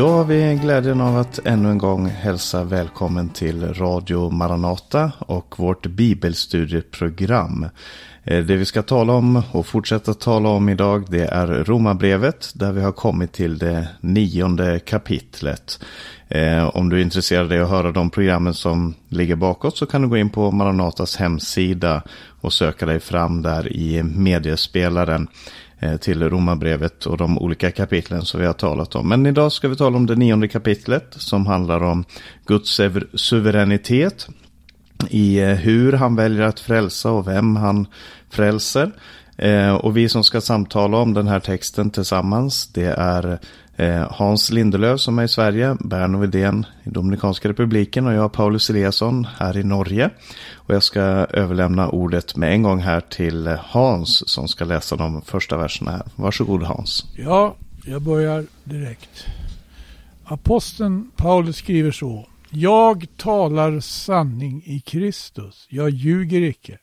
Då har vi glädjen av att ännu en gång hälsa välkommen till Radio Maranata och vårt bibelstudieprogram. Eh, det vi ska tala om och fortsätta tala om idag det är Romarbrevet där vi har kommit till det nionde kapitlet. Eh, om du är intresserad av att höra de programmen som ligger bakåt så kan du gå in på Maranatas hemsida och söka dig fram där i mediespelaren. Eh, till Romarbrevet och de olika kapitlen som vi har talat om. Men idag ska vi tala om det nionde kapitlet som handlar om Guds suveränitet i eh, hur han väljer att frälsa och vem han frälser. Eh, och vi som ska samtala om den här texten tillsammans det är Eh, Hans Lindelöf som är i Sverige, Berno Widén i Dominikanska republiken och jag Paulus Eliasson här i Norge. Och jag ska överlämna ordet med en gång här till Hans som ska läsa de första verserna här. Varsågod Hans. Ja, jag börjar direkt. Aposteln Paulus skriver så. Jag talar sanning i Kristus. Jag ljuger icke.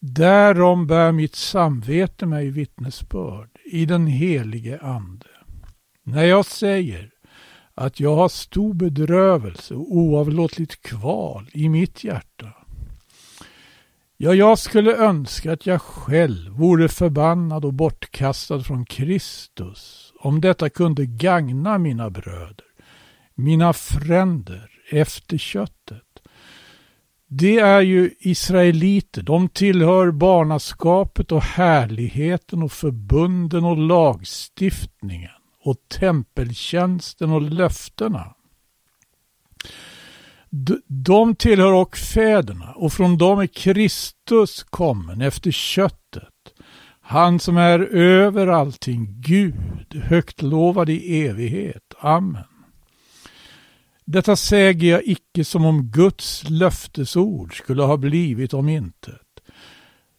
Därom bär mitt samvete mig vittnesbörd i den helige ande. När jag säger att jag har stor bedrövelse och oavlåtligt kval i mitt hjärta Ja, jag skulle önska att jag själv vore förbannad och bortkastad från Kristus, om detta kunde gagna mina bröder, mina fränder efter köttet. Det är ju israeliter, de tillhör barnaskapet och härligheten och förbunden och lagstiftningen och tempeltjänsten och löftena. De tillhör och fäderna och från dem är Kristus kommen efter köttet. Han som är över allting, Gud, högt lovad i evighet. Amen. Detta säger jag icke som om Guds löftesord skulle ha blivit om intet.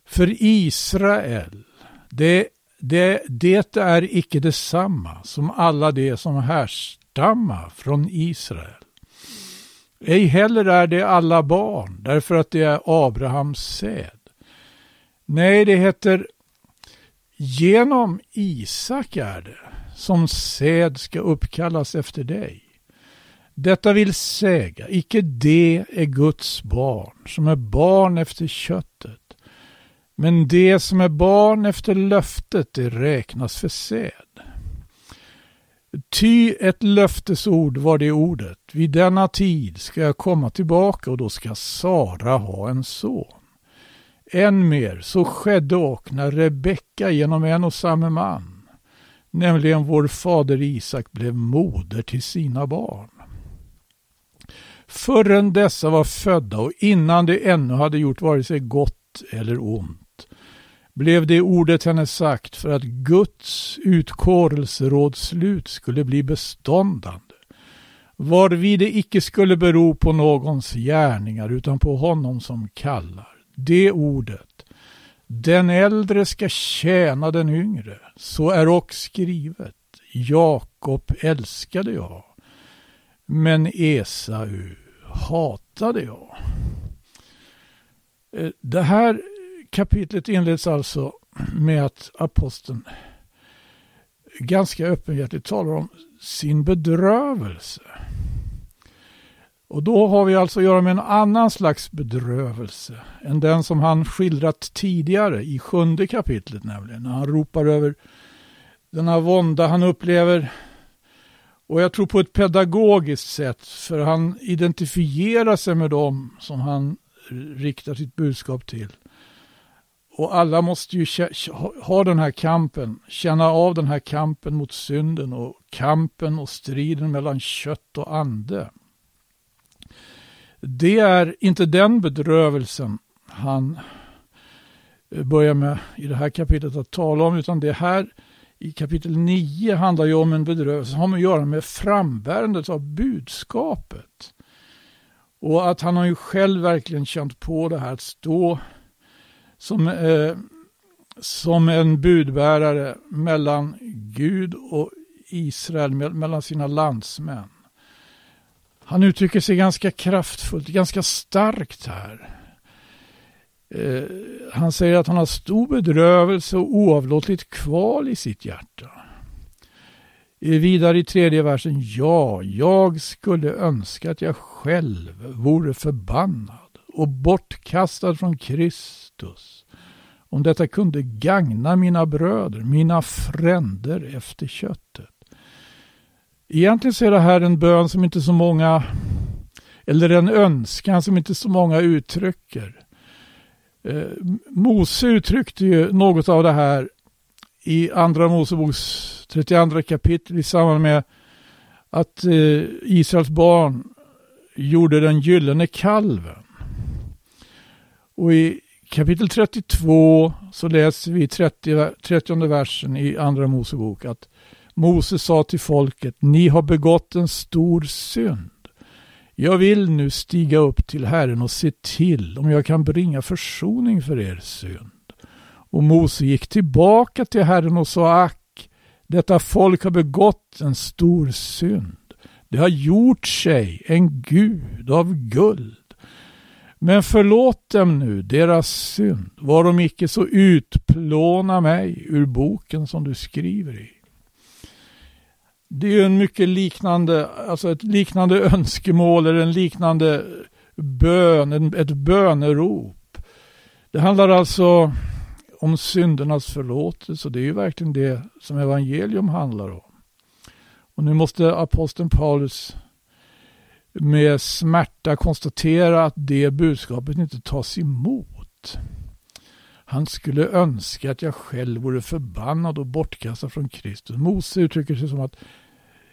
För Israel, det, det, det är icke detsamma som alla de som härstammar från Israel. Ej heller är det alla barn, därför att det är Abrahams säd. Nej, det heter genom Isak är det som säd ska uppkallas efter dig. Detta vill säga, icke det är Guds barn, som är barn efter kött men det som är barn efter löftet, det räknas för säd. Ty ett löftesord var det ordet. Vid denna tid ska jag komma tillbaka och då ska Sara ha en son. Än mer, så skedde och när Rebecka genom en och samma man, nämligen vår fader Isak, blev moder till sina barn. Förrän dessa var födda och innan de ännu hade gjort vare sig gott eller ont, blev det ordet henne sagt för att Guds utkårelserådslut skulle bli beståndande, varvid det icke skulle bero på någons gärningar utan på honom som kallar. Det ordet, den äldre ska tjäna den yngre, så är och skrivet. Jakob älskade jag, men Esau hatade jag. Eh, det här kapitlet inleds alltså med att aposteln ganska öppenhjärtigt talar om sin bedrövelse. Och då har vi alltså att göra med en annan slags bedrövelse än den som han skildrat tidigare i sjunde kapitlet nämligen. När han ropar över denna vånda han upplever. Och jag tror på ett pedagogiskt sätt för han identifierar sig med dem som han riktar sitt budskap till. Och alla måste ju ha den här kampen, känna av den här kampen mot synden och kampen och striden mellan kött och ande. Det är inte den bedrövelsen han eh, börjar med i det här kapitlet att tala om, utan det här i kapitel 9 handlar ju om en bedrövelse som har att göra med frambärandet av budskapet. Och att han har ju själv verkligen känt på det här att stå som, eh, som en budbärare mellan Gud och Israel, mellan sina landsmän. Han uttrycker sig ganska kraftfullt, ganska starkt här. Eh, han säger att han har stor bedrövelse och oavlåtligt kval i sitt hjärta. Eh, vidare i tredje versen, ja, jag skulle önska att jag själv vore förbannad och bortkastad från Kristus. Om detta kunde gagna mina bröder, mina fränder efter köttet. Egentligen så är det här en bön som inte så många, eller en önskan som inte så många uttrycker. Eh, Mose uttryckte ju något av det här i Andra Moseboks 32 kapitel i samband med att eh, Israels barn gjorde den gyllene kalven. Och i kapitel 32 så läser vi 30, 30 versen i Andra Mosebok att Mose sa till folket, ni har begått en stor synd. Jag vill nu stiga upp till Herren och se till om jag kan bringa försoning för er synd. Och Mose gick tillbaka till Herren och sa, ack, detta folk har begått en stor synd. Det har gjort sig en gud av guld. Men förlåt dem nu deras synd, var de icke så utplåna mig ur boken som du skriver i. Det är ju en mycket liknande, alltså ett liknande önskemål eller en liknande bön, ett bönerop. Det handlar alltså om syndernas förlåtelse. och Det är ju verkligen det som evangelium handlar om. Och nu måste aposteln Paulus med smärta konstatera att det budskapet inte tas emot. Han skulle önska att jag själv vore förbannad och bortkastad från Kristus. Mose uttrycker sig som att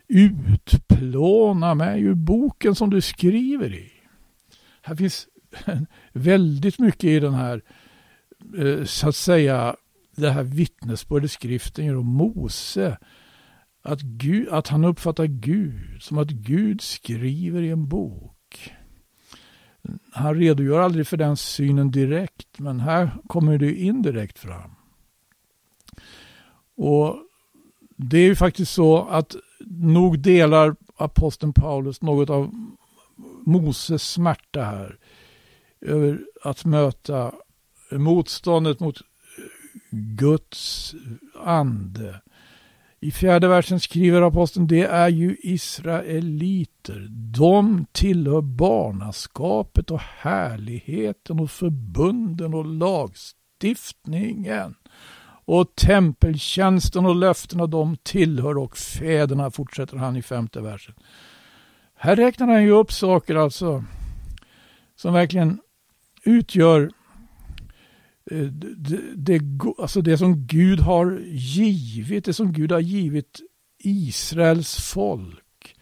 utplåna mig ur boken som du skriver i. Här finns väldigt mycket i den här, eh, så att säga, det här vittnesbördet skriften gör om Mose. Att, Gud, att han uppfattar Gud som att Gud skriver i en bok. Han redogör aldrig för den synen direkt, men här kommer det indirekt fram. Och det är ju faktiskt så att nog delar aposteln Paulus något av Moses smärta här. Över att möta motståndet mot Guds ande. I fjärde versen skriver aposteln, det är ju israeliter. De tillhör barnaskapet och härligheten och förbunden och lagstiftningen. Och tempeltjänsten och löftena de tillhör och fäderna, fortsätter han i femte versen. Här räknar han ju upp saker alltså som verkligen utgör Eh, det, det, alltså det som Gud har givit, det som Gud har givit Israels folk.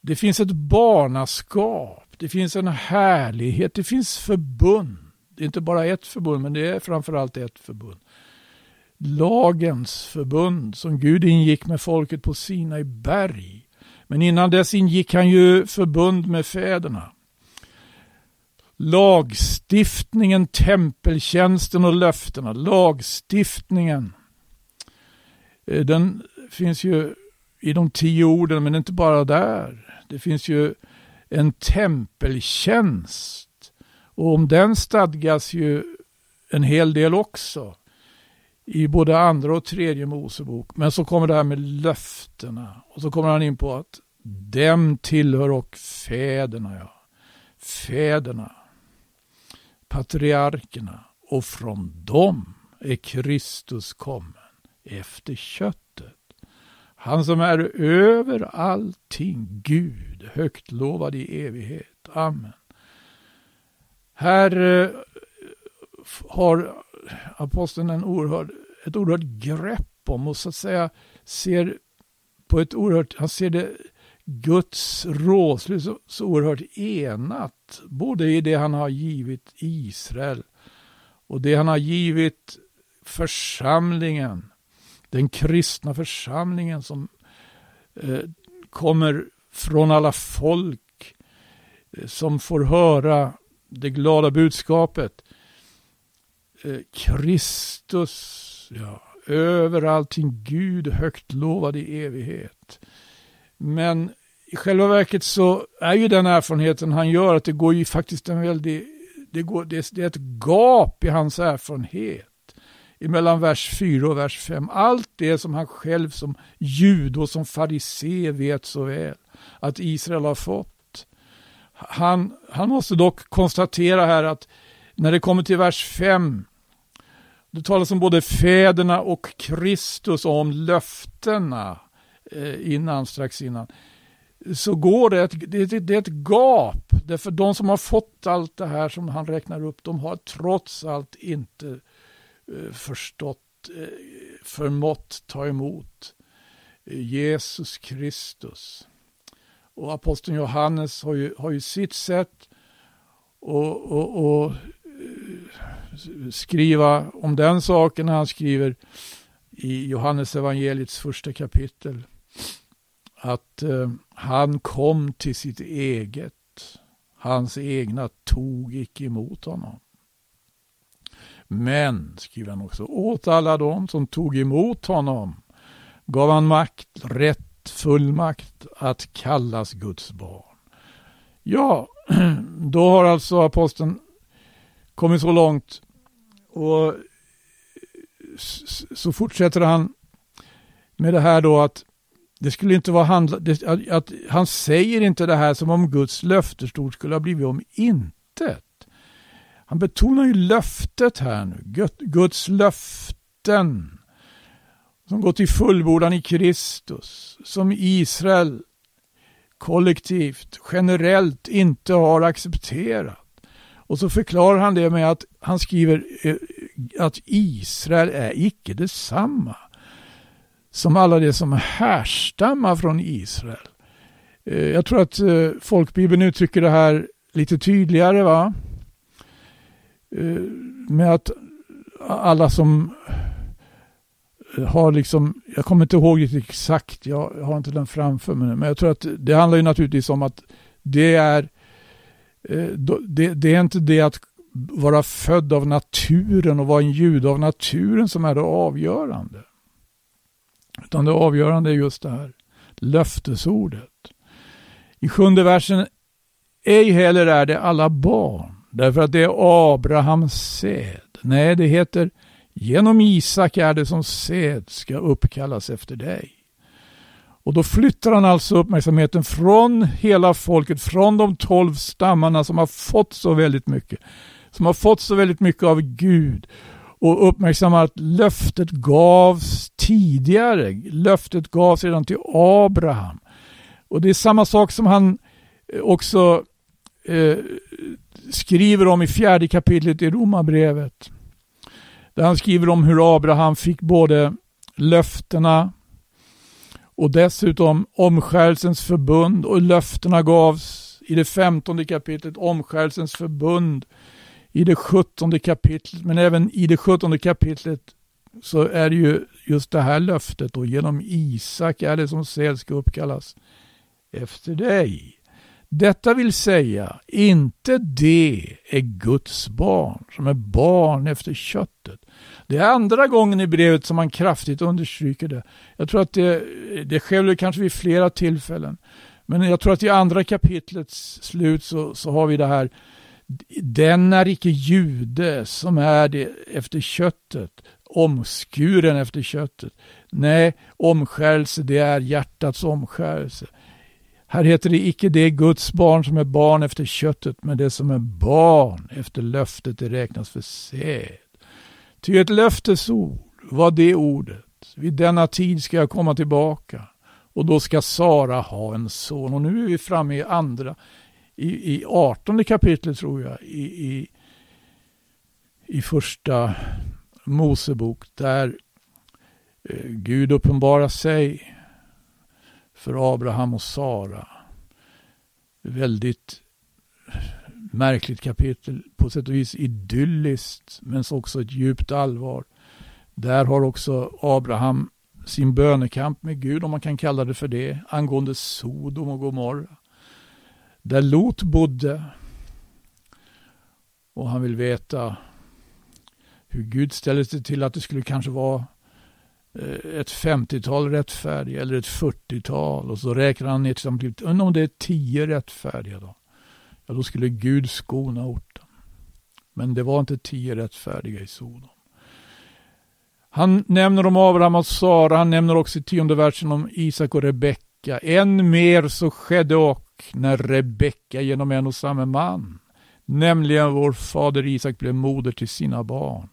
Det finns ett barnaskap, det finns en härlighet, det finns förbund. Det är inte bara ett förbund, men det är framförallt ett förbund lagens förbund som Gud ingick med folket på Sinai berg. Men innan dess ingick han ju förbund med fäderna. Lagstiftningen, tempeltjänsten och löftena. Lagstiftningen. Eh, den finns ju i de tio orden, men inte bara där. Det finns ju en tempeltjänst. Och om den stadgas ju en hel del också i både andra och tredje Mosebok. Men så kommer det här med löftena. Och så kommer han in på att dem tillhör och fäderna. Ja. Fäderna. Patriarkerna. Och från dem är Kristus kommen efter köttet. Han som är över allting, Gud, högt lovad i evighet. Amen. Här eh, har aposteln en oerhörd, ett oerhört grepp om och så att säga ser på ett oerhört, han ser det Guds råslut så, så oerhört enat, både i det han har givit Israel och det han har givit församlingen, den kristna församlingen som eh, kommer från alla folk eh, som får höra det glada budskapet. Eh, Kristus, ja, över allting Gud högt lovad i evighet. Men i själva verket så är ju den erfarenheten han gör att det går ju faktiskt en väldig, det, går, det, är ett gap i hans erfarenhet. mellan vers 4 och vers 5. Allt det som han själv som jude och som farisé vet så väl att Israel har fått. Han, han måste dock konstatera här att när det kommer till vers 5 det talas om både fäderna och Kristus och om löftena eh, innan, strax innan. Så går det, ett, det, det är ett gap. Därför de som har fått allt det här som han räknar upp, de har trots allt inte eh, förstått, eh, förmått ta emot eh, Jesus Kristus. Och aposteln Johannes har ju, har ju sitt sätt och, och, och eh, skriva om den saken när han skriver i Johannes evangeliets första kapitel att eh, han kom till sitt eget. Hans egna tog icke emot honom. Men, skriver han också, åt alla dem som tog emot honom gav han makt, rätt, fullmakt att kallas Guds barn. Ja, då har alltså aposteln kommit så långt. Och så fortsätter han med det här då att det skulle inte vara handla, det, att han säger inte det här som om Guds löftesord skulle ha blivit om intet. Han betonar ju löftet här nu, Guds löften som går till fullbordan i Kristus, som Israel kollektivt, generellt inte har accepterat. Och så förklarar han det med att han skriver eh, att Israel är icke detsamma som alla de som härstammar från Israel. Eh, jag tror att eh, folkbibeln uttrycker det här lite tydligare. va? Eh, med att alla som har liksom, jag kommer inte ihåg det exakt, jag har inte den framför mig men jag tror att det handlar ju naturligtvis om att det är det, det är inte det att vara född av naturen och vara en jude av naturen som är det avgörande. Utan det avgörande är just det här löftesordet. I sjunde versen, ej heller är det alla barn, därför att det är Abrahams säd. Nej, det heter genom Isak är det som säd ska uppkallas efter dig. Och då flyttar han alltså uppmärksamheten från hela folket, från de tolv stammarna som har fått så väldigt mycket. Som har fått så väldigt mycket av Gud och uppmärksammar att löftet gavs tidigare. Löftet gavs redan till Abraham. Och det är samma sak som han eh, också eh, skriver om i fjärde kapitlet i Romarbrevet. Där han skriver om hur Abraham fick både löftena och dessutom omskärelsens förbund och löftena gavs i det femtonde kapitlet, omskärelsens förbund i det sjuttonde kapitlet, men även i det sjuttonde kapitlet så är det ju just det här löftet och genom Isak är det som säl ska uppkallas efter dig. Detta vill säga, inte det är Guds barn som är barn efter köttet, det är andra gången i brevet som man kraftigt understryker det. Jag tror att det, det sker kanske vid flera tillfällen. Men jag tror att i andra kapitlets slut så, så har vi det här. Den är icke jude som är det efter köttet, omskuren efter köttet. Nej, omskärelse det är hjärtats omskärelse. Här heter det icke det Guds barn som är barn efter köttet, men det som är barn efter löftet det räknas för säd. Ty ett löftesord var det ordet. Vid denna tid ska jag komma tillbaka och då ska Sara ha en son. Och nu är vi framme i andra, i, i 18 kapitlet tror jag, i, i, i första Mosebok där eh, Gud uppenbarar sig för Abraham och Sara. Väldigt märkligt kapitel, på sätt och vis idylliskt, men också ett djupt allvar. Där har också Abraham sin bönekamp med Gud, om man kan kalla det för det, angående Sodom och Gomorra. Där Lot bodde. Och han vill veta hur Gud ställde sig till att det skulle kanske vara eh, ett 50-tal rättfärdiga eller ett 40-tal och så räknar han ner till om det är 10 rättfärdiga då ja, då skulle Gud skona orten. Men det var inte tio rättfärdiga i Sodom. Han nämner om Abraham och Sara, han nämner också i tionde versen om Isak och Rebecka. Än mer så skedde också när Rebecka genom en och samma man, nämligen vår fader Isak blev moder till sina barn.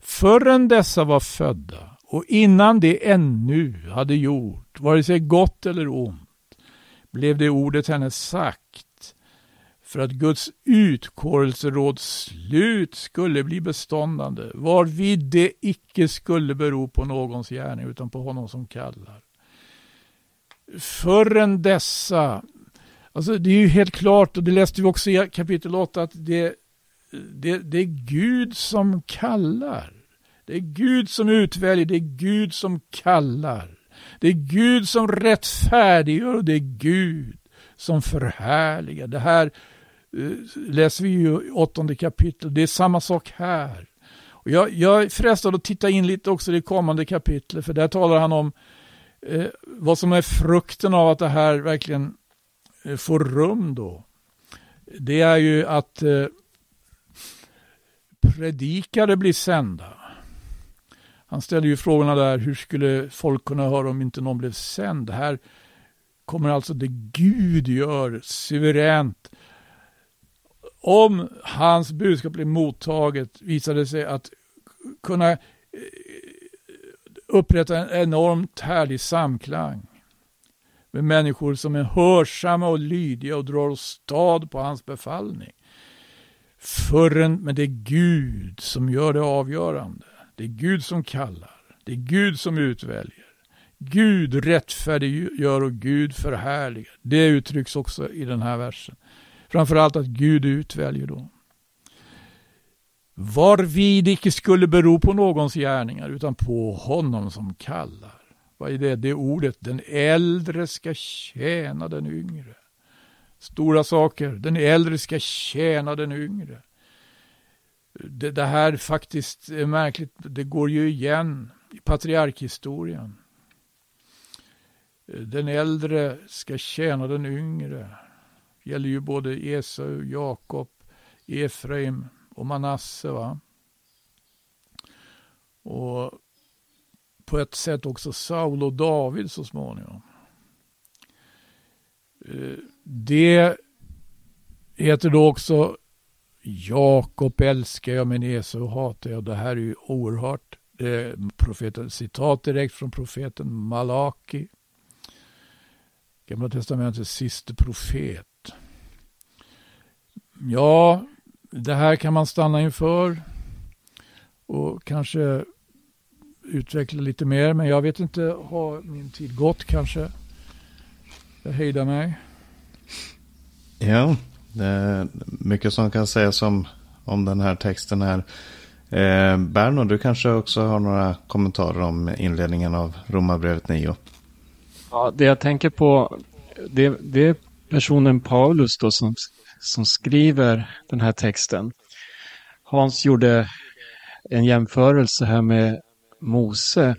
Förrän dessa var födda och innan det ännu hade gjort, vare sig gott eller ont, blev det ordet henne sagt för att Guds utkårelseråds slut skulle bli beståndande, varvid det icke skulle bero på någons gärning utan på honom som kallar. Förrän dessa, alltså det är ju helt klart, och det läste vi också i kapitel 8, att det, det, det är Gud som kallar. Det är Gud som utväljer, det är Gud som kallar. Det är Gud som rättfärdiggör och det är Gud som förhärligar. Det här eh, läser vi ju i åttonde kapitlet. Det är samma sak här. Och jag, jag är frestad att titta in lite också i det kommande kapitlet, för där talar han om eh, vad som är frukten av att det här verkligen Eh, får rum då. Det är ju att eh, predikare blir sända. Han ställer ju frågorna där, hur skulle folk kunna höra om inte någon blev sänd? Här kommer alltså det Gud gör suveränt om hans budskap blir mottaget visar det sig att kunna eh, upprätta en enormt härlig samklang med människor som är hörsamma och lydiga och drar åstad på hans befallning. Förrän, men det är Gud som gör det avgörande. Det är Gud som kallar. Det är Gud som utväljer. Gud rättfärdiggör och Gud förhärligar. Det uttrycks också i den här versen. Framförallt att Gud utväljer då. Varvid icke skulle bero på någons gärningar utan på honom som kallar. Vad är det? Det ordet, den äldre ska tjäna den yngre. Stora saker, den äldre ska tjäna den yngre. Det, det här faktiskt är märkligt, det går ju igen i patriarkhistorien. Den äldre ska tjäna den yngre Det gäller ju både Esau, Jakob, Efraim och Manasse. Va? Och på ett sätt också Saul och David så småningom. Eh, det heter då också Jakob älskar jag men Esau hatar jag. Det här är ju oerhört. Det är profeten, citat direkt från profeten Malaki. Gamla testamentets sista profet. Ja, det här kan man stanna inför och kanske utveckla lite mer. Men jag vet inte, har min tid gått kanske? Jag hejdar mig. Ja, det är mycket som kan sägas om, om den här texten här. Eh, Berno, du kanske också har några kommentarer om inledningen av Romarbrevet 9? Ja, det jag tänker på, det, det är personen Paulus då som som skriver den här texten. Hans gjorde en jämförelse här med Mose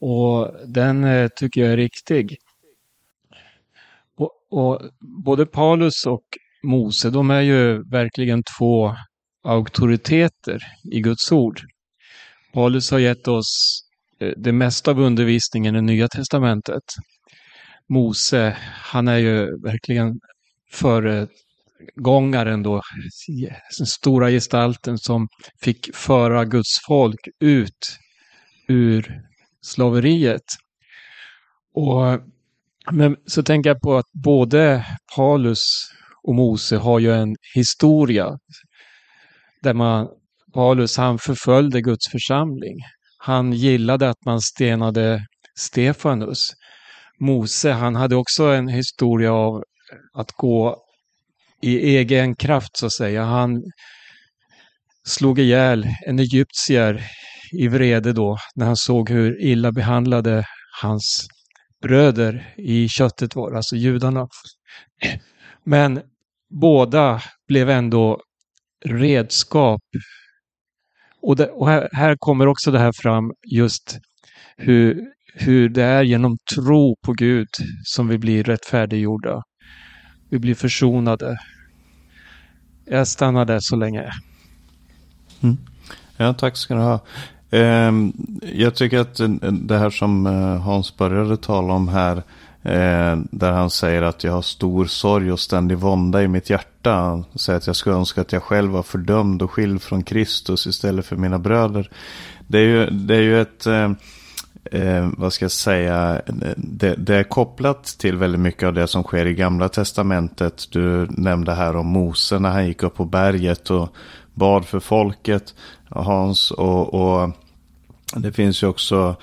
och den eh, tycker jag är riktig. Och, och, både Paulus och Mose, de är ju verkligen två auktoriteter i Guds ord. Paulus har gett oss eh, det mesta av undervisningen i Nya Testamentet. Mose, han är ju verkligen föregångaren då, den stora gestalten som fick föra Guds folk ut ur slaveriet. Och, men så tänker jag på att både Paulus och Mose har ju en historia där man, Paulus han förföljde Guds församling. Han gillade att man stenade Stefanus. Mose, han hade också en historia av att gå i egen kraft så att säga. Han slog ihjäl en egyptier i vrede då när han såg hur illa behandlade hans bröder i köttet var, alltså judarna. Men båda blev ändå redskap. Och, det, och här, här, kommer också det här fram just hur, hur det är genom tro på Gud som vi blir rättfärdiggjorda. Vi blir försonade. Jag stannar där så länge. Mm. Ja, tack ska du ha. Ehm, jag tycker att eh, det här som eh, Hans började tala om här. Eh, där han säger att jag har stor sorg och ständig vånda i mitt hjärta. Han säger att jag skulle önska att jag själv var fördömd och skild från Kristus istället för mina bröder. Det är ju, det är ju ett, eh, vad ska jag säga, det, det, är kopplat till väldigt mycket av det som sker i gamla testamentet. Du nämnde här om Mose när han gick upp på berget och bad för folket. Hans och, och det finns ju också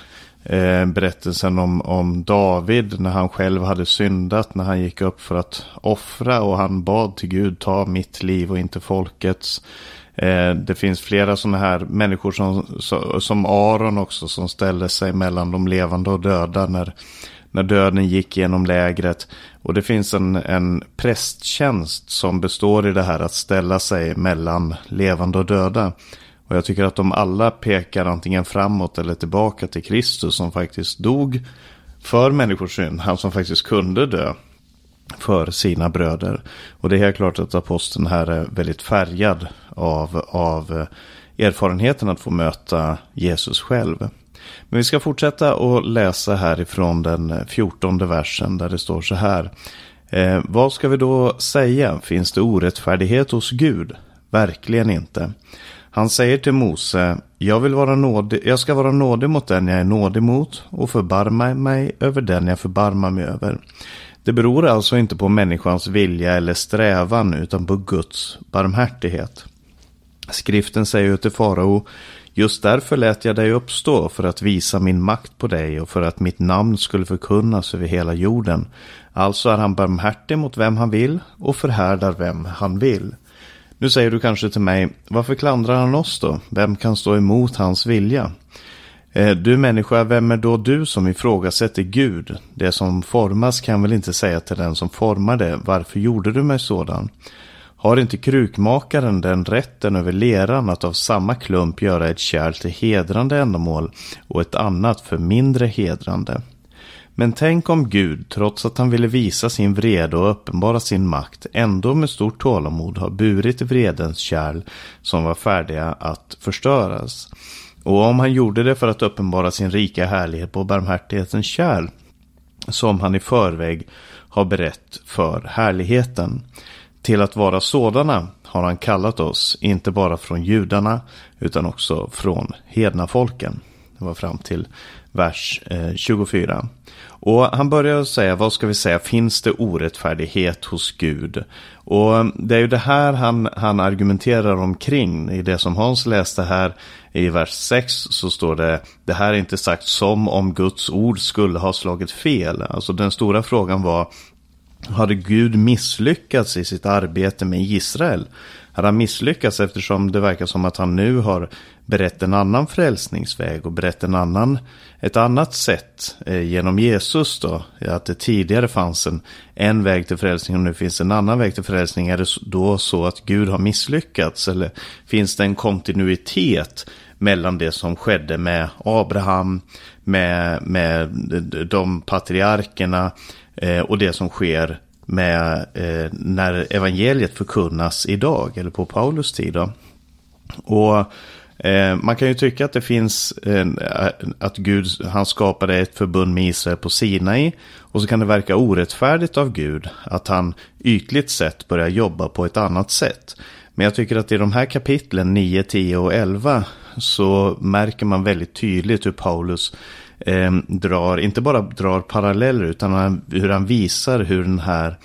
eh, berättelsen om, om David när han själv hade syndat, när han gick upp för att offra och han bad till Gud, ta mitt liv och inte folkets. Eh, det finns flera sådana här människor som, som Aron också som ställde sig mellan de levande och döda när, när döden gick genom lägret. Och det finns en, en prästtjänst som består i det här att ställa sig mellan levande och döda. Och jag tycker att de alla pekar antingen framåt eller tillbaka till Kristus som faktiskt dog för människors synd. Han som faktiskt kunde dö för sina bröder. Och det är helt klart att aposteln här är väldigt färgad av, av erfarenheten att få möta Jesus själv. Men vi ska fortsätta att läsa härifrån den fjortonde versen där det står så här. Eh, vad ska vi då säga? Finns det orättfärdighet hos Gud? Verkligen inte. Han säger till Mose, jag, vill vara nådig, jag ska vara nådig mot den jag är nådig mot och förbarma mig över den jag förbarmar mig över. Det beror alltså inte på människans vilja eller strävan utan på Guds barmhärtighet. Skriften säger ju till farao, just därför lät jag dig uppstå för att visa min makt på dig och för att mitt namn skulle förkunnas över hela jorden. Alltså är han barmhärtig mot vem han vill och förhärdar vem han vill. Nu säger du kanske till mig, varför klandrar han oss då? Vem kan stå emot hans vilja? Eh, du människa, vem är då du som ifrågasätter Gud? Det som formas kan väl inte säga till den som formar det, varför gjorde du mig sådan? Har inte krukmakaren den rätten över leran att av samma klump göra ett kärl till hedrande ändamål och ett annat för mindre hedrande? Men tänk om Gud, trots att han ville visa sin vrede och uppenbara sin makt, ändå med stort tålamod har burit vredens kärl som var färdiga att förstöras. Och om han gjorde det för att uppenbara sin rika härlighet på barmhärtighetens kärl, som han i förväg har berett för härligheten. Till att vara sådana har han kallat oss, inte bara från judarna, utan också från hedna folken. Det var fram till vers eh, 24. Och han börjar säga, vad ska vi säga, finns det orättfärdighet hos Gud? Och det är ju det här han, han argumenterar omkring. I det som Hans läste här i vers 6 så står det, det här är inte sagt som om Guds ord skulle ha slagit fel. Alltså den stora frågan var, hade Gud misslyckats i sitt arbete med Israel? Hade han misslyckats eftersom det verkar som att han nu har berett en annan frälsningsväg och berett en annan, ett annat sätt eh, genom Jesus då. Att det tidigare fanns en, en väg till frälsning och nu finns en annan väg till frälsning. Är det då så att Gud har misslyckats eller finns det en kontinuitet mellan det som skedde med Abraham, med, med de patriarkerna eh, och det som sker med eh, när evangeliet förkunnas idag eller på Paulus tid. Då. Och eh, man kan ju tycka att det finns eh, att Gud han skapade ett förbund med Israel på Sinai. Och så kan det verka orättfärdigt av Gud att han ytligt sett börjar jobba på ett annat sätt. Men jag tycker att i de här kapitlen 9, 10 och 11 så märker man väldigt tydligt hur Paulus eh, drar, inte bara drar paralleller utan han, hur han visar hur den här,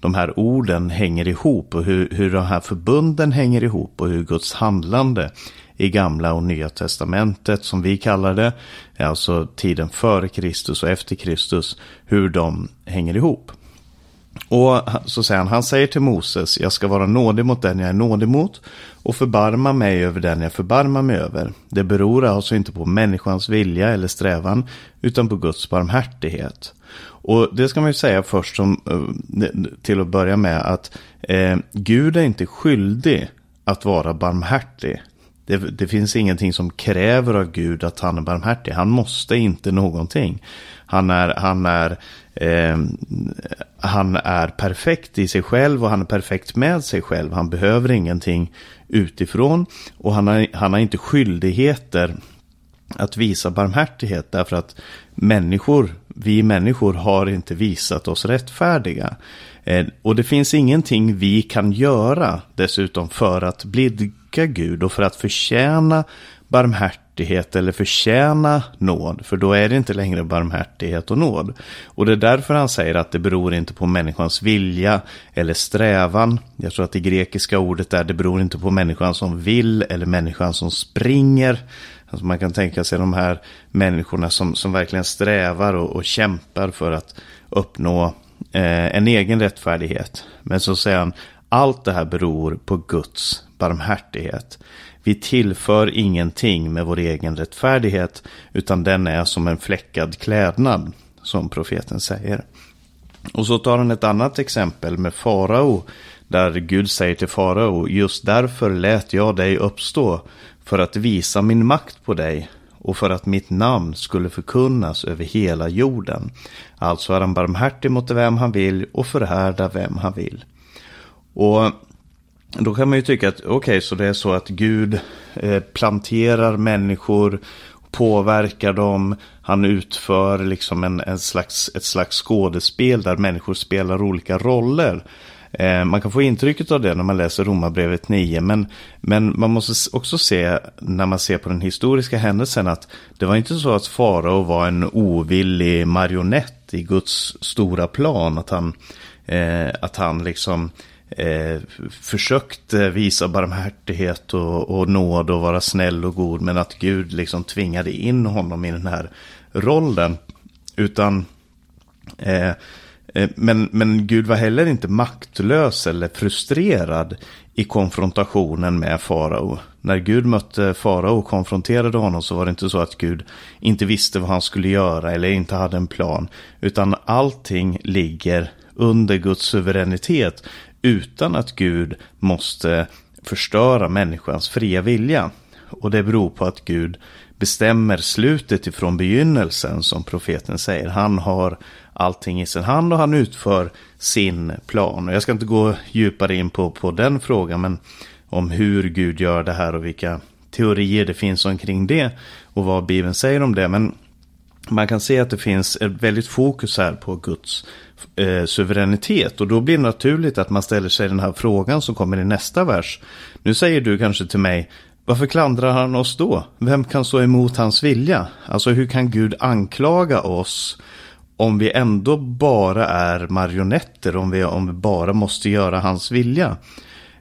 de här orden hänger ihop och hur, hur de här förbunden hänger ihop och hur Guds handlande i gamla och nya testamentet som vi kallar det, alltså tiden före Kristus och efter Kristus, hur de hänger ihop. Och så säger han, han säger till Moses, jag ska vara nådig mot den jag är nådig mot och förbarma mig över den jag förbarmar mig över. Det beror alltså inte på människans vilja eller strävan, utan på Guds barmhärtighet. Och det ska man ju säga först som, eh, till att börja med att eh, Gud är inte skyldig att vara barmhärtig. Det, det, finns ingenting som kräver av Gud att han är barmhärtig. Han måste inte någonting. Han är, han är, eh, han är perfekt i sig själv och han är perfekt med sig själv. Han behöver ingenting utifrån och han har, han har inte skyldigheter att visa barmhärtighet därför att människor, vi människor har inte visat oss rättfärdiga. Eh, och det finns ingenting vi kan göra dessutom för att blidka Gud och för att förtjäna barmhärtighet eller förtjäna nåd. För då är det inte längre barmhärtighet och nåd. Och det är därför han säger att det beror inte på människans vilja eller strävan. Jag tror att det grekiska ordet är det beror inte på människan som vill eller människan som springer. Alltså man kan tänka sig de här människorna som, som verkligen strävar och, och kämpar för att uppnå eh, en egen rättfärdighet. Men så säger han, allt det här beror på Guds barmhärtighet. Vi tillför ingenting med vår egen rättfärdighet, utan den är som en fläckad klädnad, som profeten säger. Och så tar han ett annat exempel med farao, där Gud säger till farao, just därför lät jag dig uppstå, för att visa min makt på dig och för att mitt namn skulle förkunnas över hela jorden. Alltså är han barmhärtig mot vem han vill och förhärda vem han vill. Och då kan man ju tycka att okej, okay, så det är så att Gud eh, planterar människor, påverkar dem, han utför liksom en, en slags, ett slags skådespel där människor spelar olika roller. Eh, man kan få intrycket av det när man läser Romarbrevet 9, men, men man måste också se, när man ser på den historiska händelsen, att det var inte så att farao var en ovillig marionett i Guds stora plan, att han, eh, att han liksom eh, försökte eh, visa barmhärtighet och, och nåd och vara snäll och god, men att Gud liksom tvingade in honom i den här rollen. Utan eh, Eh, men, men Gud var heller inte maktlös eller frustrerad i konfrontationen med farao. När Gud mötte farao och konfronterade honom så var det inte så att Gud inte visste vad han skulle göra eller inte hade en plan. Utan allting ligger under Guds suveränitet utan att Gud måste förstöra människans fria vilja. Och det beror på att Gud bestämmer slutet ifrån begynnelsen som profeten säger. Han har allting i sin hand och han utför sin plan. Och jag ska inte gå djupare in på, på den frågan, men om hur Gud gör det här och vilka teorier det finns omkring det och vad Bibeln säger om det. Men man kan se att det finns ett väldigt fokus här på Guds eh, suveränitet. Och då blir det naturligt att man ställer sig den här frågan som kommer i nästa vers. Nu säger du kanske till mig, varför klandrar han oss då? Vem kan stå emot hans vilja? Alltså hur kan Gud anklaga oss om vi ändå bara är marionetter, om vi, om vi bara måste göra hans vilja.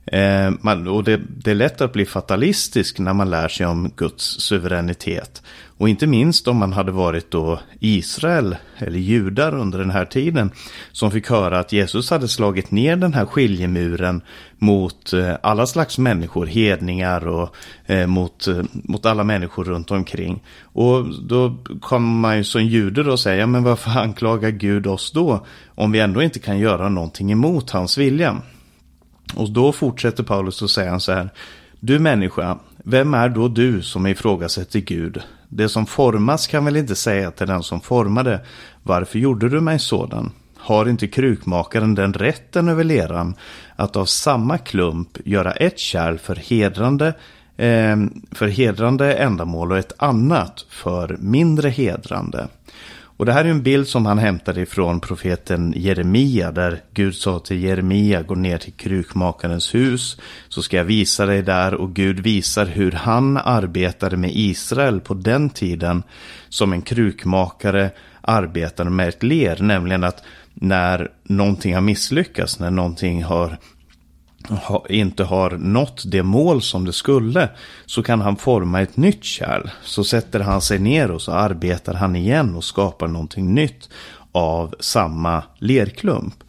Eh, man, och det, det, är lätt att bli fatalistisk när man lär sig om Guds suveränitet. Och inte minst om man hade varit då Israel eller judar under den här tiden. Som fick höra att Jesus hade slagit ner den här skiljemuren mot eh, alla slags människor, hedningar och eh, mot, eh, mot alla människor runt omkring. Och då kommer man ju som jude då säga, men varför anklagar Gud oss då? Om vi ändå inte kan göra någonting emot hans vilja. Och då fortsätter Paulus och säger så här. Du människa, vem är då du som ifrågasätter Gud? Det som formas kan väl inte säga till den som formade, varför gjorde du mig sådan? Har inte krukmakaren den rätten över leran att av samma klump göra ett kärl för hedrande, eh, för hedrande ändamål och ett annat för mindre hedrande? Och det här är en bild som han hämtade ifrån profeten Jeremia där Gud sa till Jeremia gå ner till krukmakarens hus så ska jag visa dig där. Och Gud visar hur han arbetade med Israel på den tiden som en krukmakare arbetade med ett ler, nämligen att när någonting har misslyckats, när någonting har inte har nått det mål som det skulle så kan han forma ett nytt kärl. Så sätter han sig ner och så arbetar han igen och skapar någonting nytt av samma lerklump.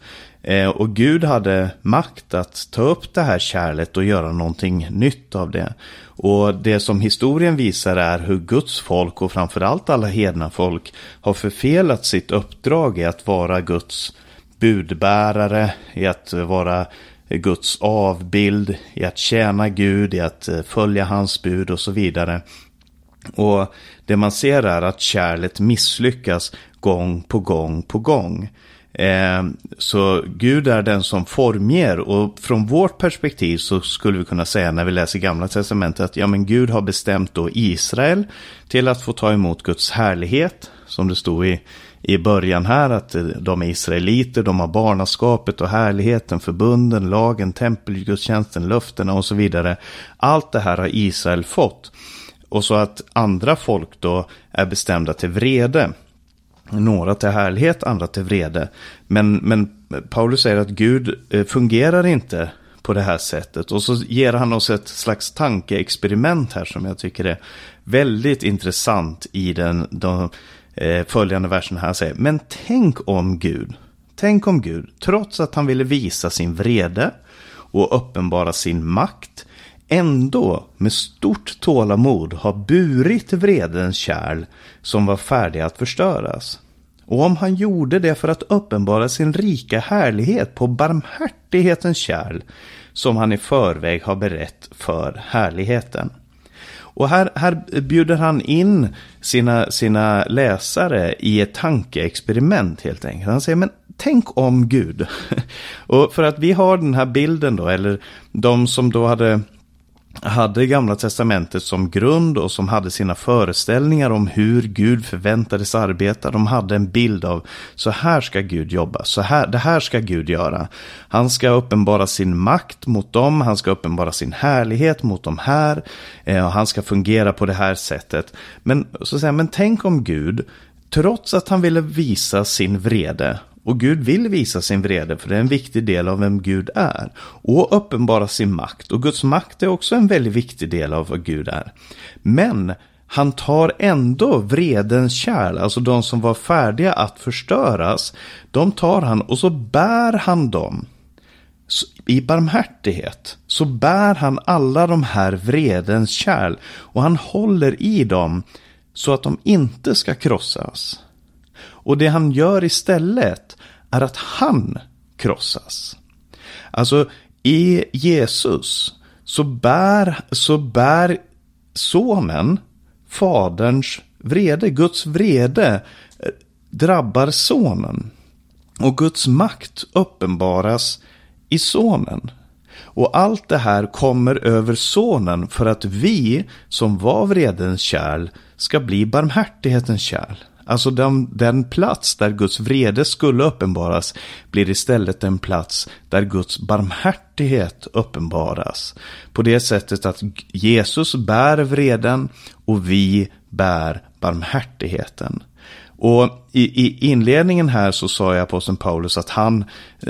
Eh, och Gud hade makt att ta upp det här kärlet och göra någonting nytt av det. Och det som historien visar är hur Guds folk och framförallt alla hedna folk har förfelat sitt uppdrag i att vara Guds budbärare, i att vara Eh, Guds avbild, i att tjäna Gud, i att eh, följa hans bud och så vidare. Och det man ser är att kärlet misslyckas gång på gång på gång. Eh, så Gud är den som formger och från vårt perspektiv så skulle vi kunna säga när vi läser gamla testamentet att ja men Gud har bestämt då Israel till att få ta emot Guds härlighet som det stod i, i början här att de är israeliter, de har barnaskapet och härligheten, förbunden, lagen, tempelgudstjänsten, löftena och så vidare. Allt det här har Israel fått. Och så att andra folk då är bestämda till vrede. Några till härlighet, andra till vrede. Men, men Paulus säger att Gud eh, fungerar inte på det här sättet. Och så ger han oss ett slags tankeexperiment här som jag tycker är väldigt intressant i den de, eh, följande versen här. Säger, men tänk om Gud, tänk om Gud, trots att han ville visa sin vrede och uppenbara sin makt, ändå med stort tålamod har burit vredens kärl som var färdiga att förstöras. Och om han gjorde det för att uppenbara sin rika härlighet på barmhärtighetens kärl som han i förväg har berett för härligheten. Och här, här bjuder han in sina, sina läsare i ett tankeexperiment helt enkelt. Han säger, men tänk om Gud. och för att vi har den här bilden då, eller de som då hade hade Gamla Testamentet som grund och som hade sina föreställningar om hur Gud förväntades arbeta. De hade en bild av så här ska Gud jobba, så här, det här ska Gud göra. Han ska uppenbara sin makt mot dem, han ska uppenbara sin härlighet mot dem här. Eh, och han ska fungera på det här sättet. Men, så säga, men tänk om Gud, trots att han ville visa sin vrede och Gud vill visa sin vrede för det är en viktig del av vem Gud är. Och uppenbara sin makt. Och Guds makt är också en väldigt viktig del av vad Gud är. Men han tar ändå vredens kärl, alltså de som var färdiga att förstöras. De tar han och så bär han dem. I barmhärtighet så bär han alla de här vredens kärl och han håller i dem så att de inte ska krossas. Och det han gör istället är att han krossas. Alltså i Jesus så bär, så bär sonen faderns vrede. Guds vrede eh, drabbar sonen. Och Guds makt uppenbaras i sonen. Och allt det här kommer över sonen för att vi som var vredens kärl ska bli barmhärtighetens kärl. Alltså den, den plats där Guds vrede skulle uppenbaras blir istället en plats där Guds barmhärtighet uppenbaras. På det sättet att Jesus bär vreden och vi bär barmhärtigheten. Och i, i, inledningen här så sa jag aposteln Paulus att han,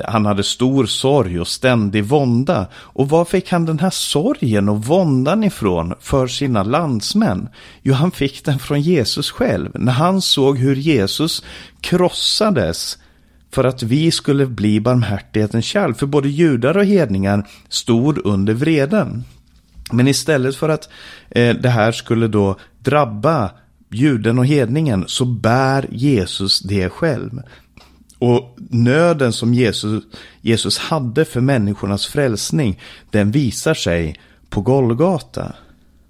han hade stor sorg och ständig vånda. Och var fick han den här sorgen och våndan ifrån för sina landsmän? Jo, han fick den från Jesus själv. När han såg hur Jesus krossades för att vi skulle bli barmhärtighetens kärl. För både judar och hedningar stod under vreden. Men istället för att eh, det här skulle då drabba juden och hedningen så bär Jesus det själv. Och nöden som Jesus, Jesus hade för människornas frälsning, den visar sig på Golgata.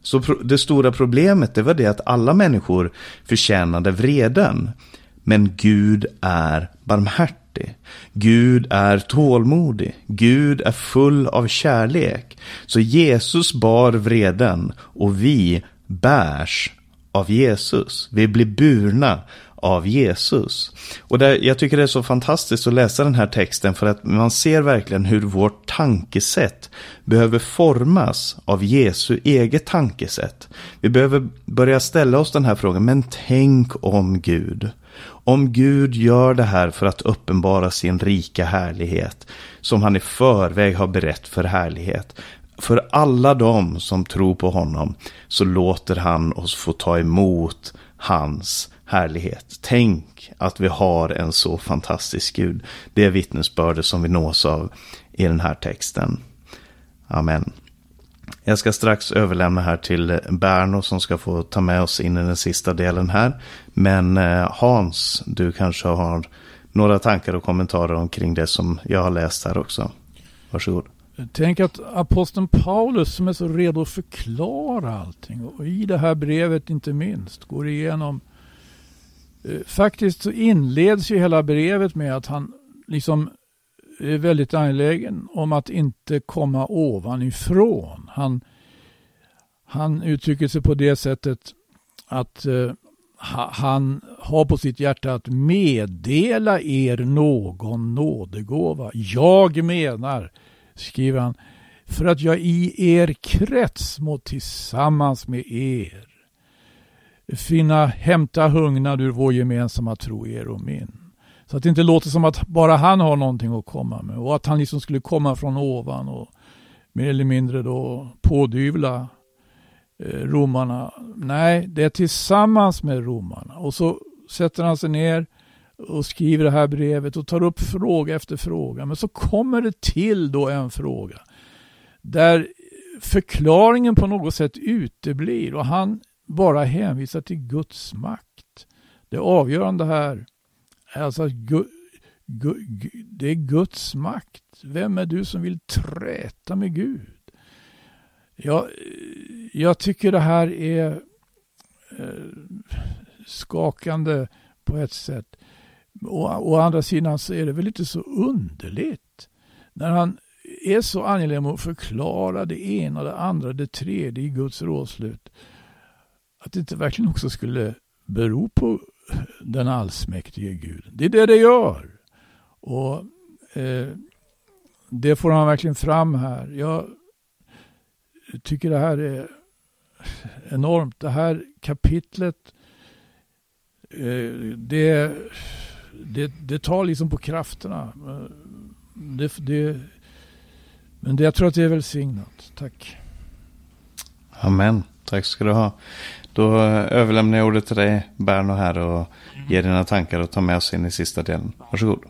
Så det stora problemet det var det att alla människor förtjänade vreden. Men Gud är barmhärtig. Gud är tålmodig. Gud är full av kärlek. Så Jesus bar vreden och vi bärs av Jesus. Vi blir burna av Jesus. Och där, jag tycker det är så fantastiskt att läsa den här texten för att man ser verkligen hur vårt tankesätt behöver formas av Jesu eget tankesätt. Vi behöver börja ställa oss den här frågan, men tänk om Gud. Om Gud gör det här för att uppenbara sin rika härlighet, som han i förväg har berett för härlighet, för alla de som tror på honom så låter han oss få ta emot hans härlighet. Tänk att vi har en så fantastisk Gud. Det är vittnesbördet som vi nås av i den här texten. Amen. Jag ska strax överlämna här till Berno som ska få ta med oss in i den sista delen här. Men eh, Hans, du kanske har några tankar och kommentarer omkring det som jag har läst här också. Varsågod. Tänk att aposteln Paulus som är så redo att förklara allting och i det här brevet inte minst går igenom. Eh, faktiskt så inleds ju hela brevet med att han liksom är väldigt angelägen om att inte komma ovanifrån. Han, han uttrycker sig på det sättet att eh, han har på sitt hjärta att meddela er någon nådegåva. Jag menar, skriver han, för att jag i er krets må tillsammans med er finna hämta hungnad ur vår gemensamma tro, er och min. Så att det inte låter som att bara han har någonting att komma med och att han liksom skulle komma från ovan och mer eller mindre då pådyvla eh, romarna. Nej, det är tillsammans med romarna. Och så sätter han sig ner och skriver det här brevet och tar upp fråga efter fråga. Men så kommer det till då en fråga där förklaringen på något sätt uteblir och han bara hänvisar till Guds makt. Det avgörande här är alltså att Gud, Gud, det är Guds makt. Vem är du som vill träta med Gud? Jag, jag tycker det här är eh, skakande på ett sätt. Å, å andra sidan så är det väl inte så underligt när han är så angelägen om att förklara det ena, det andra, det tredje i Guds rådslut. Att det inte verkligen också skulle bero på den allsmäktige Gud. Det är det det gör. Och eh, Det får han verkligen fram här. Jag tycker det här är enormt. Det här kapitlet eh, det, det, det tar liksom på krafterna. Det, det, men det, jag tror att det är välsignat. Tack. Amen. Tack ska du ha. Då överlämnar jag ordet till dig, Berno, här och ger dina tankar och tar med oss in i sista delen. Varsågod.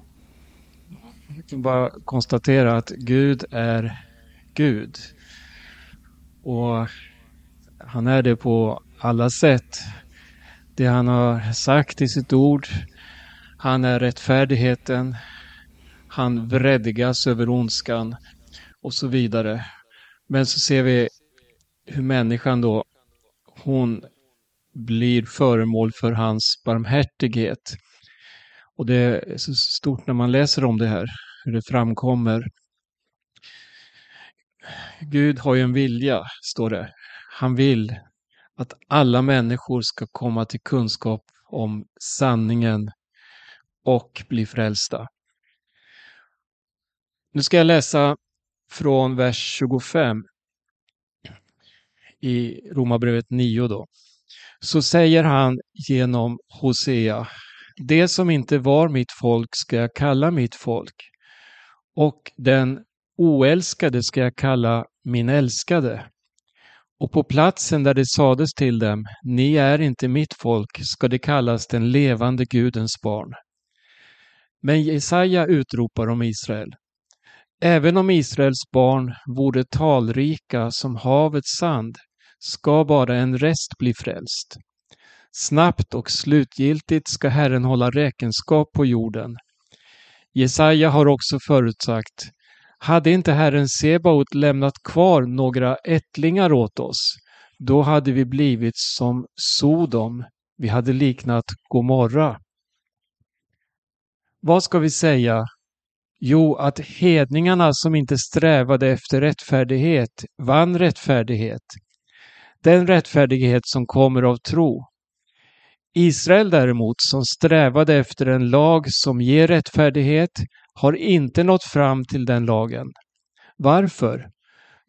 Jag kan bara konstatera att Gud är Gud. Och han är det på alla sätt. Det han har sagt i sitt ord. Han är rättfärdigheten. Han vredgas över ondskan och så vidare. Men så ser vi hur människan då, hon blir föremål för hans barmhärtighet. Och det är så stort när man läser om det här, hur det framkommer. Gud har ju en vilja, står det. Han vill att alla människor ska komma till kunskap om sanningen och bli frälsta. Nu ska jag läsa från vers 25 i Romarbrevet 9 då. Så säger han genom Hosea, det som inte var mitt folk ska jag kalla mitt folk och den oälskade ska jag kalla min älskade. Och på platsen där det sades till dem, ni är inte mitt folk, ska det kallas den levande Gudens barn. Men Jesaja utropar om Israel. Även om Israels barn vore talrika som havets sand ska bara en rest bli frälst. Snabbt och slutgiltigt ska Herren hålla räkenskap på jorden. Jesaja har också förutsagt hade inte Herren Sebaot lämnat kvar några ättlingar åt oss, då hade vi blivit som Sodom, vi hade liknat Gomorra. Vad ska vi säga Jo, att hedningarna som inte strävade efter rättfärdighet vann rättfärdighet. Den rättfärdighet som kommer av tro. Israel däremot, som strävade efter en lag som ger rättfärdighet, har inte nått fram till den lagen. Varför?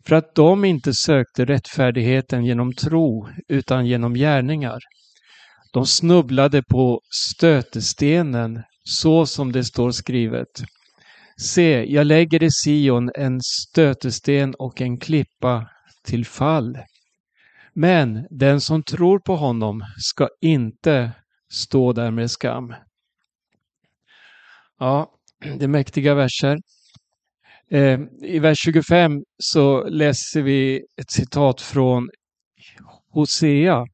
För att de inte sökte rättfärdigheten genom tro, utan genom gärningar. De snubblade på stötestenen, så som det står skrivet. Se, jag lägger i Sion en stötesten och en klippa till fall. Men den som tror på honom ska inte stå där med skam. Ja, det är mäktiga verser. Eh, I vers 25 så läser vi ett citat från Hosea.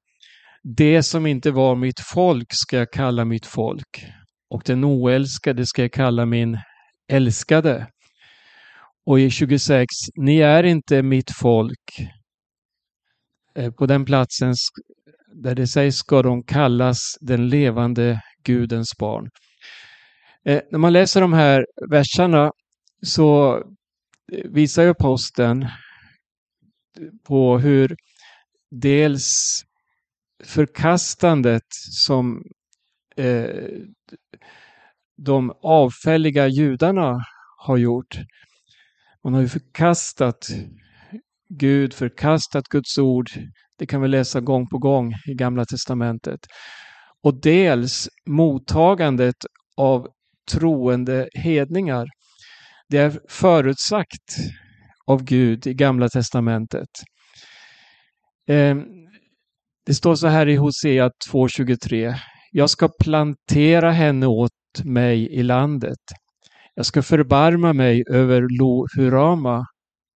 Det som inte var mitt folk ska jag kalla mitt folk och den oälskade ska jag kalla min älskade. Och i 26, ni är inte mitt folk. Eh, på den platsen där det sägs ska de kallas den levande Gudens barn. Eh, när man läser de här verserna så eh, visar ju aposteln på hur dels förkastandet som eh, de avfälliga judarna har gjort. Man har ju förkastat Gud, förkastat Guds ord. Det kan vi läsa gång på gång i Gamla Testamentet. Och dels mottagandet av troende hedningar. Det är förutsagt av Gud i Gamla Testamentet. Ehm, det står så här i Hosea 2.23. Jag ska plantera henne åt mig i landet. Jag ska förbarma mig över Lo Hurama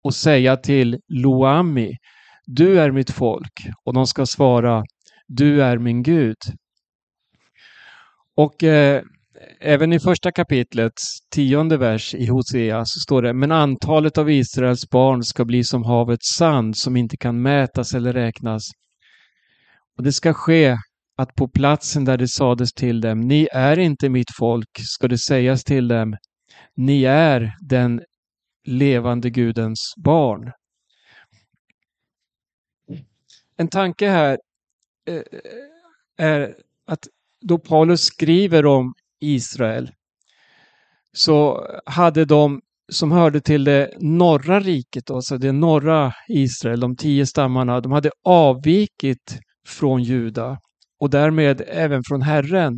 och säga till Loami, du är mitt folk. Och de ska svara, du är min Gud. Och eh, även i första kapitlet, tionde vers i Hosea, så står det Men antalet av Israels barn ska bli som havets sand som inte kan mätas eller räknas. Och det ska ske att på platsen där det sades till dem, ni är inte mitt folk, ska det sägas till dem, ni är den levande Gudens barn. En tanke här eh, eh, är att då Paulus skriver om Israel så hade de som hörde till det norra riket, alltså det norra Israel, de tio stammarna, de hade avvikit från Juda och därmed även från Herren.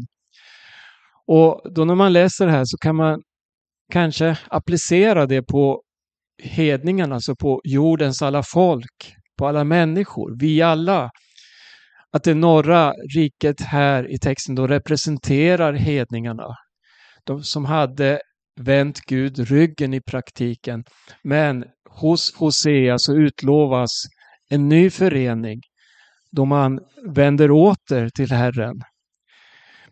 Och då när man läser det här så kan man kanske applicera det på hedningarna, alltså på jordens alla folk, på alla människor, vi alla. Att det norra riket här i texten då representerar hedningarna. De som hade vänt Gud ryggen i praktiken. Men hos Hosea så utlovas en ny förening då man vänder åter till Herren.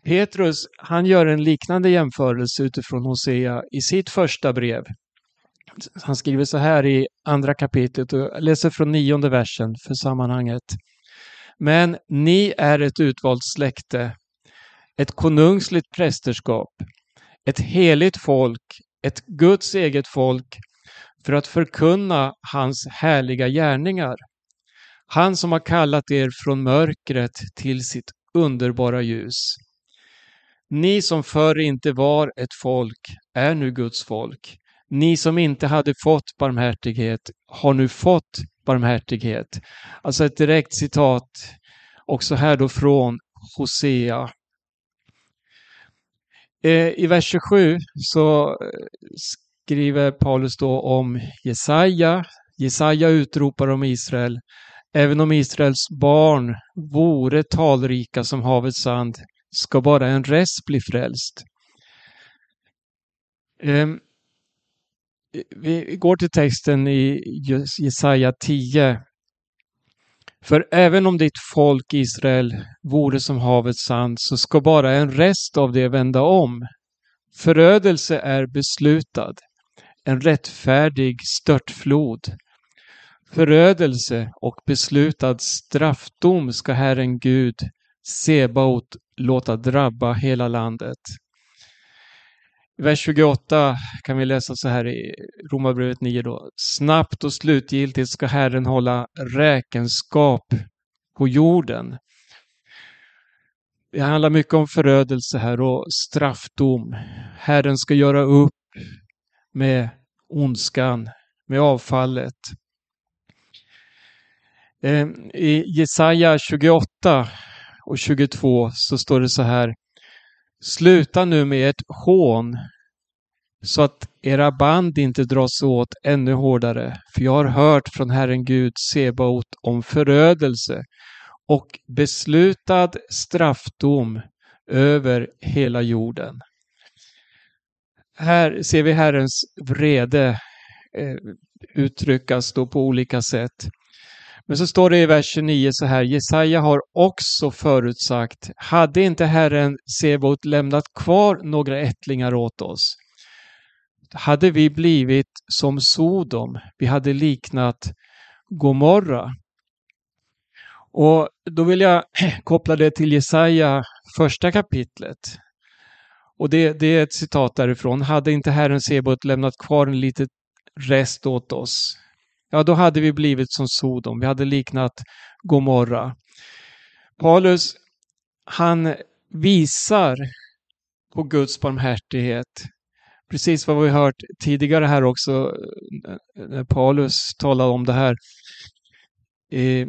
Petrus, han gör en liknande jämförelse utifrån Hosea i sitt första brev. Han skriver så här i andra kapitlet och jag läser från nionde versen för sammanhanget. Men ni är ett utvalt släkte, ett konungsligt prästerskap, ett heligt folk, ett Guds eget folk för att förkunna hans härliga gärningar. Han som har kallat er från mörkret till sitt underbara ljus. Ni som förr inte var ett folk är nu Guds folk. Ni som inte hade fått barmhärtighet har nu fått barmhärtighet. Alltså ett direkt citat också här då från Hosea. Eh, I vers 27 så eh, skriver Paulus då om Jesaja. Jesaja utropar om Israel. Även om Israels barn vore talrika som havets sand ska bara en rest bli frälst. Ehm, vi går till texten i Jesaja 10. För även om ditt folk Israel vore som havets sand så ska bara en rest av det vända om. Förödelse är beslutad, en rättfärdig störtflod. Förödelse och beslutad straffdom ska Herren Gud, Sebaot, låta drabba hela landet. I vers 28 kan vi läsa så här i Romarbrevet 9 då. Snabbt och slutgiltigt ska Herren hålla räkenskap på jorden. Det handlar mycket om förödelse här och straffdom. Herren ska göra upp med ondskan, med avfallet. Eh, I Jesaja 28 och 22 så står det så här. Sluta nu med ert hån så att era band inte dras åt ännu hårdare. För jag har hört från Herren Gud Sebaot om förödelse och beslutad straffdom över hela jorden. Här ser vi Herrens vrede eh, uttryckas då på olika sätt. Men så står det i vers 29 så här, Jesaja har också förutsagt, hade inte Herren Sebot lämnat kvar några ättlingar åt oss, hade vi blivit som Sodom, vi hade liknat Gomorra. Och då vill jag koppla det till Jesaja första kapitlet. Och det, det är ett citat därifrån. Hade inte Herren Sebot lämnat kvar en liten rest åt oss, ja då hade vi blivit som Sodom. Vi hade liknat Gomorra. Paulus, han visar på Guds barmhärtighet. Precis vad vi hört tidigare här också, när Paulus talade om det här. Eh,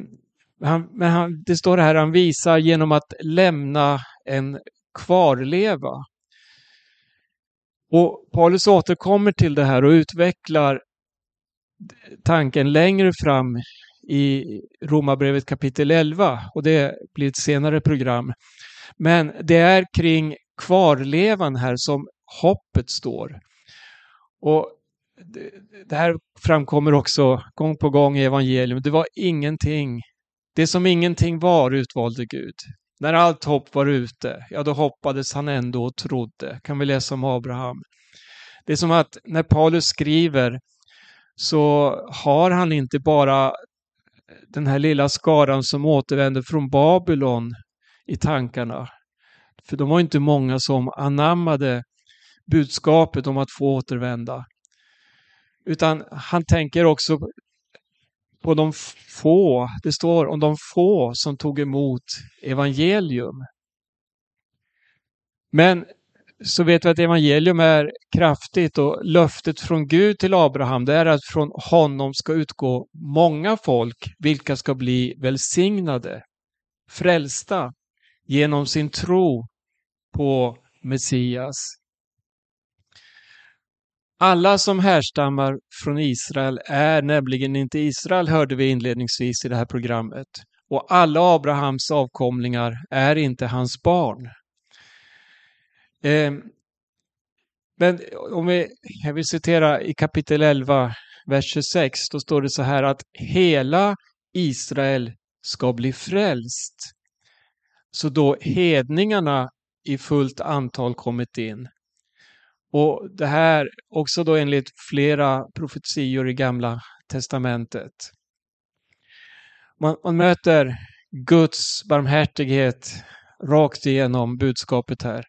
han, men han, det står här, han visar genom att lämna en kvarleva. Och Paulus återkommer till det här och utvecklar tanken längre fram i Romarbrevet kapitel 11 och det blir ett senare program. Men det är kring kvarlevan här som hoppet står. Och det här framkommer också gång på gång i evangelium. Det var ingenting. Det som ingenting var utvalde Gud. När allt hopp var ute, ja då hoppades han ändå och trodde. Kan vi läsa om Abraham. Det är som att när Paulus skriver så har han inte bara den här lilla skaran som återvänder från Babylon i tankarna. För de var inte många som anammade budskapet om att få återvända. Utan han tänker också på de få, det står om de få som tog emot evangelium. Men så vet vi att evangelium är kraftigt och löftet från Gud till Abraham det är att från honom ska utgå många folk vilka ska bli välsignade, frälsta genom sin tro på Messias. Alla som härstammar från Israel är nämligen inte Israel, hörde vi inledningsvis i det här programmet. Och alla Abrahams avkomlingar är inte hans barn. Eh, men om vi, jag vill citera i kapitel 11, vers 26, då står det så här att hela Israel ska bli frälst. Så då hedningarna i fullt antal kommit in. Och det här också då enligt flera profetior i Gamla Testamentet. Man, man möter Guds barmhärtighet rakt igenom budskapet här.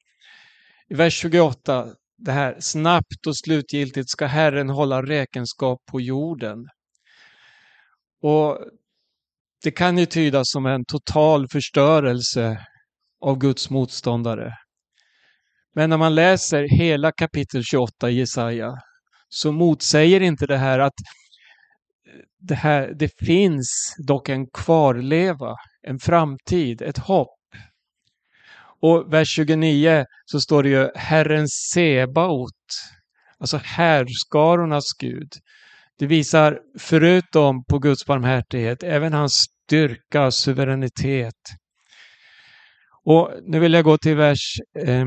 I vers 28, det här snabbt och slutgiltigt ska Herren hålla räkenskap på jorden. Och Det kan ju tydas som en total förstörelse av Guds motståndare. Men när man läser hela kapitel 28 i Jesaja så motsäger inte det här att eh, det, här, det finns dock en kvarleva, en framtid, ett hopp. Och vers 29 så står det ju Herren Sebaot, alltså härskarornas Gud. Det visar förutom på Guds barmhärtighet även hans styrka, suveränitet. Och nu vill jag gå till vers eh,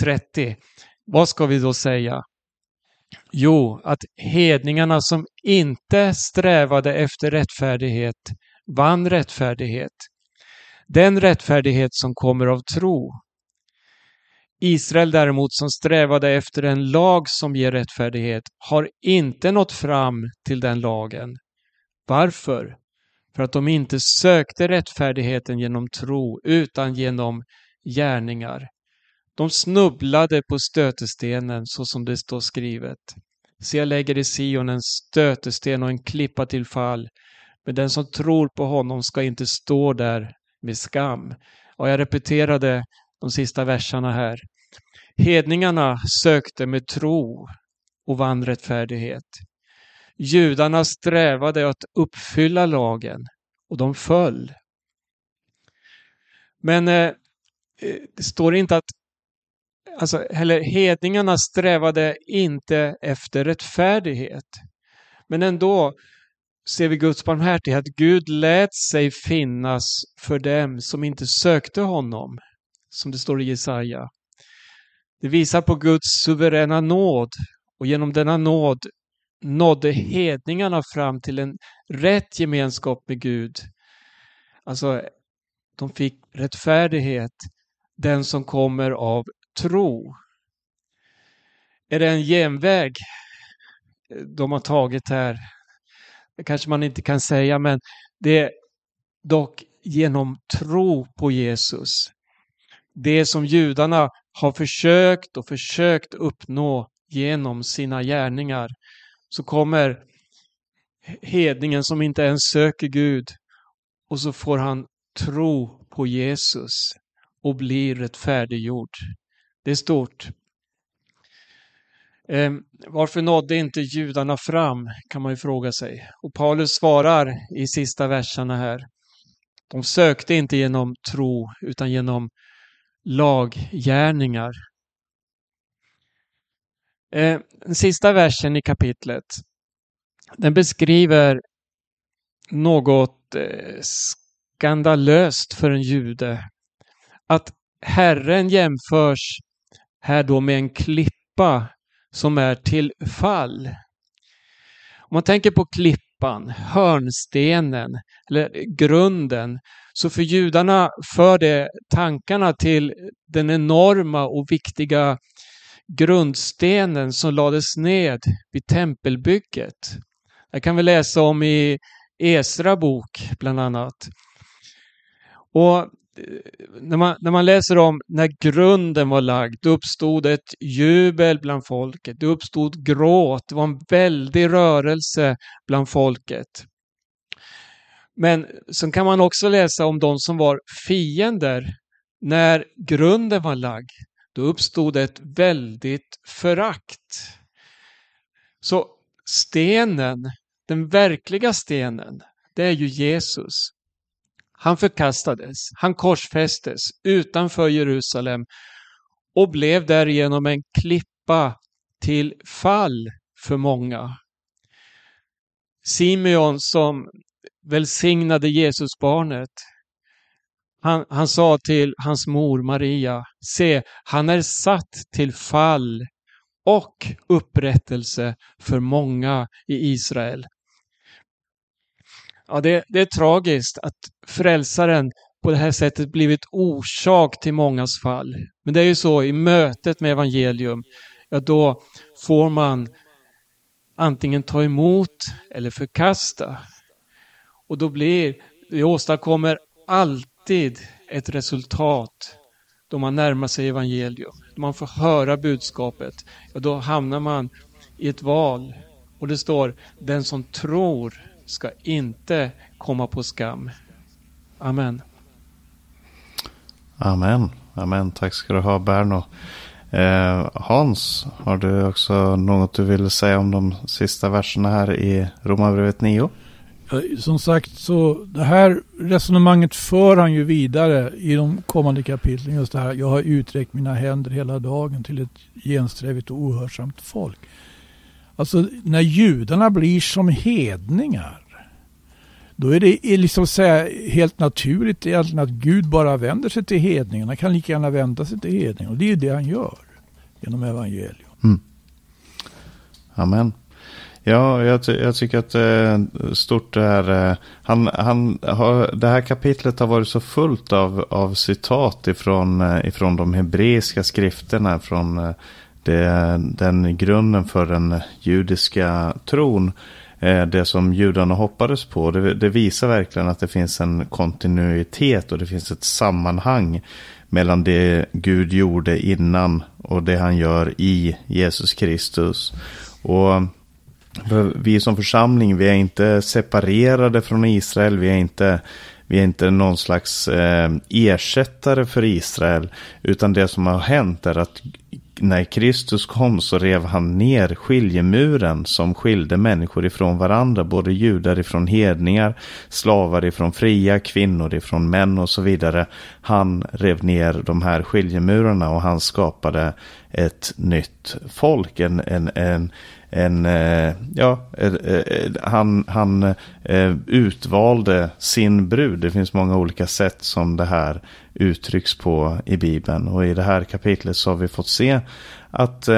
30. Vad ska vi då säga? Jo, att hedningarna som inte strävade efter rättfärdighet vann rättfärdighet. Den rättfärdighet som kommer av tro. Israel däremot som strävade efter en lag som ger rättfärdighet har inte nått fram till den lagen. Varför? För att de inte sökte rättfärdigheten genom tro utan genom gärningar. De snubblade på stötestenen så som det står skrivet. Se, jag lägger i Sion en stötesten och en klippa till fall. Men den som tror på honom ska inte stå där med skam. Och jag repeterade de sista verserna här. Hedningarna sökte med tro och vann rättfärdighet. Judarna strävade att uppfylla lagen och de föll. Men eh, det står inte att alltså, eller hedningarna strävade inte efter rättfärdighet. Men ändå ser vi Guds barmhärtighet. Gud lät sig finnas för dem som inte sökte honom, som det står i Jesaja. Det visar på Guds suveräna nåd och genom denna nåd nådde hedningarna fram till en rätt gemenskap med Gud. Alltså, de fick rättfärdighet, den som kommer av tro. Är det en genväg de har tagit här? Det kanske man inte kan säga, men det är dock genom tro på Jesus. Det som judarna har försökt och försökt uppnå genom sina gärningar så kommer hedningen som inte ens söker Gud och så får han tro på Jesus och blir rättfärdiggjord. Det är stort. Eh, varför nådde inte judarna fram, kan man ju fråga sig. Och Paulus svarar i sista verserna här. De sökte inte genom tro, utan genom laggärningar. Eh, den sista versen i kapitlet, den beskriver något eh, skandalöst för en jude. Att Herren jämförs här då med en klippa som är till fall. Om man tänker på klippan, hörnstenen eller grunden, så för judarna för det tankarna till den enorma och viktiga grundstenen som lades ned vid tempelbygget. Det kan vi läsa om i Esra bok bland annat. Och när man, när man läser om när grunden var lagd, då uppstod ett jubel bland folket. Det uppstod gråt. Det var en väldig rörelse bland folket. Men sen kan man också läsa om de som var fiender. När grunden var lagd, då uppstod ett väldigt förakt. Så stenen, den verkliga stenen, det är ju Jesus. Han förkastades, han korsfästes utanför Jerusalem och blev därigenom en klippa till fall för många. Simeon som välsignade Jesusbarnet, han, han sa till hans mor Maria, se, han är satt till fall och upprättelse för många i Israel. Ja, det, det är tragiskt att frälsaren på det här sättet blivit orsak till mångas fall. Men det är ju så i mötet med evangelium, ja då får man antingen ta emot eller förkasta. Och då blir, det åstadkommer alltid ett resultat då man närmar sig evangelium. Då man får höra budskapet, ja då hamnar man i ett val. Och det står, den som tror ska inte komma på skam. Amen. Amen. Amen. Tack ska du ha Berno. Eh, Hans, har du också något du vill säga om de sista verserna här i Romarbrevet 9? Som sagt, så det här resonemanget för han ju vidare i de kommande kapitlen. Just det här, jag har uträckt mina händer hela dagen till ett gensträvigt och ohörsamt folk. Alltså när judarna blir som hedningar. Då är det liksom säga helt naturligt egentligen att Gud bara vänder sig till hedningarna. Han kan lika gärna vända sig till hedningarna. Och det är ju det han gör genom evangelium. Mm. Amen. Ja, jag, jag, tycker att det är stort det här. Eh, han, han har, det här kapitlet har varit så fullt av, av citat ifrån, eh, ifrån de hebreiska skrifterna. Från eh, det, den grunden för den judiska tron. Eh, det som judarna hoppades på. Det, det visar verkligen att det finns en kontinuitet och det finns ett sammanhang mellan det Gud gjorde innan och det han gör i Jesus Kristus. Och eh, vi som församling, vi är inte separerade från Israel. Vi är inte, vi är inte någon slags eh, ersättare för Israel. Utan det som har hänt är att när Kristus kom så rev han ner skiljemuren som skilde människor ifrån varandra. Både judar ifrån hedningar, slavar ifrån fria, kvinnor ifrån män och så vidare. Han rev ner de här skiljemurarna och han skapade ett nytt folk. En, en, en, en eh, ja, eh, eh, han, han utvalde sin brud. Det finns många olika sätt som det här uttrycks på i Bibeln. Och i det här kapitlet så har vi fått se att,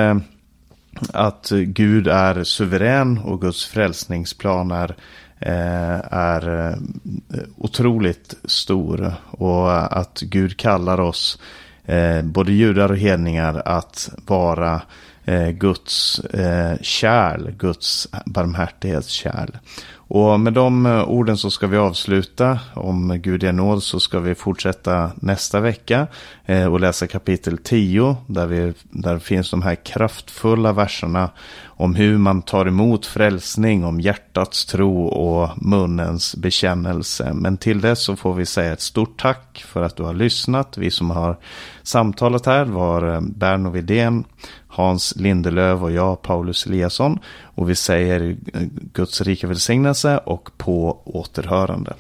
att Gud är suverän och Guds frälsningsplan är, är otroligt stor. Och att Gud kallar oss, både judar och hedningar, att vara eh, Guds eh, kärl, Guds barmhärtighetskärl. Och med de eh, orden så ska vi avsluta. Om Gud är nåd så ska vi fortsätta nästa vecka eh, och läsa kapitel 10 där, vi, där finns de här kraftfulla verserna om hur man tar emot frälsning, om hjärtats tro och munnens bekännelse. Men till dess så får vi säga ett stort tack för att du har lyssnat. Vi som har samtalat här var eh, Berno Widén, Hans Lindelöv och jag, Paulus Eliasson. Och vi säger Guds rika välsignelse och på återhörande.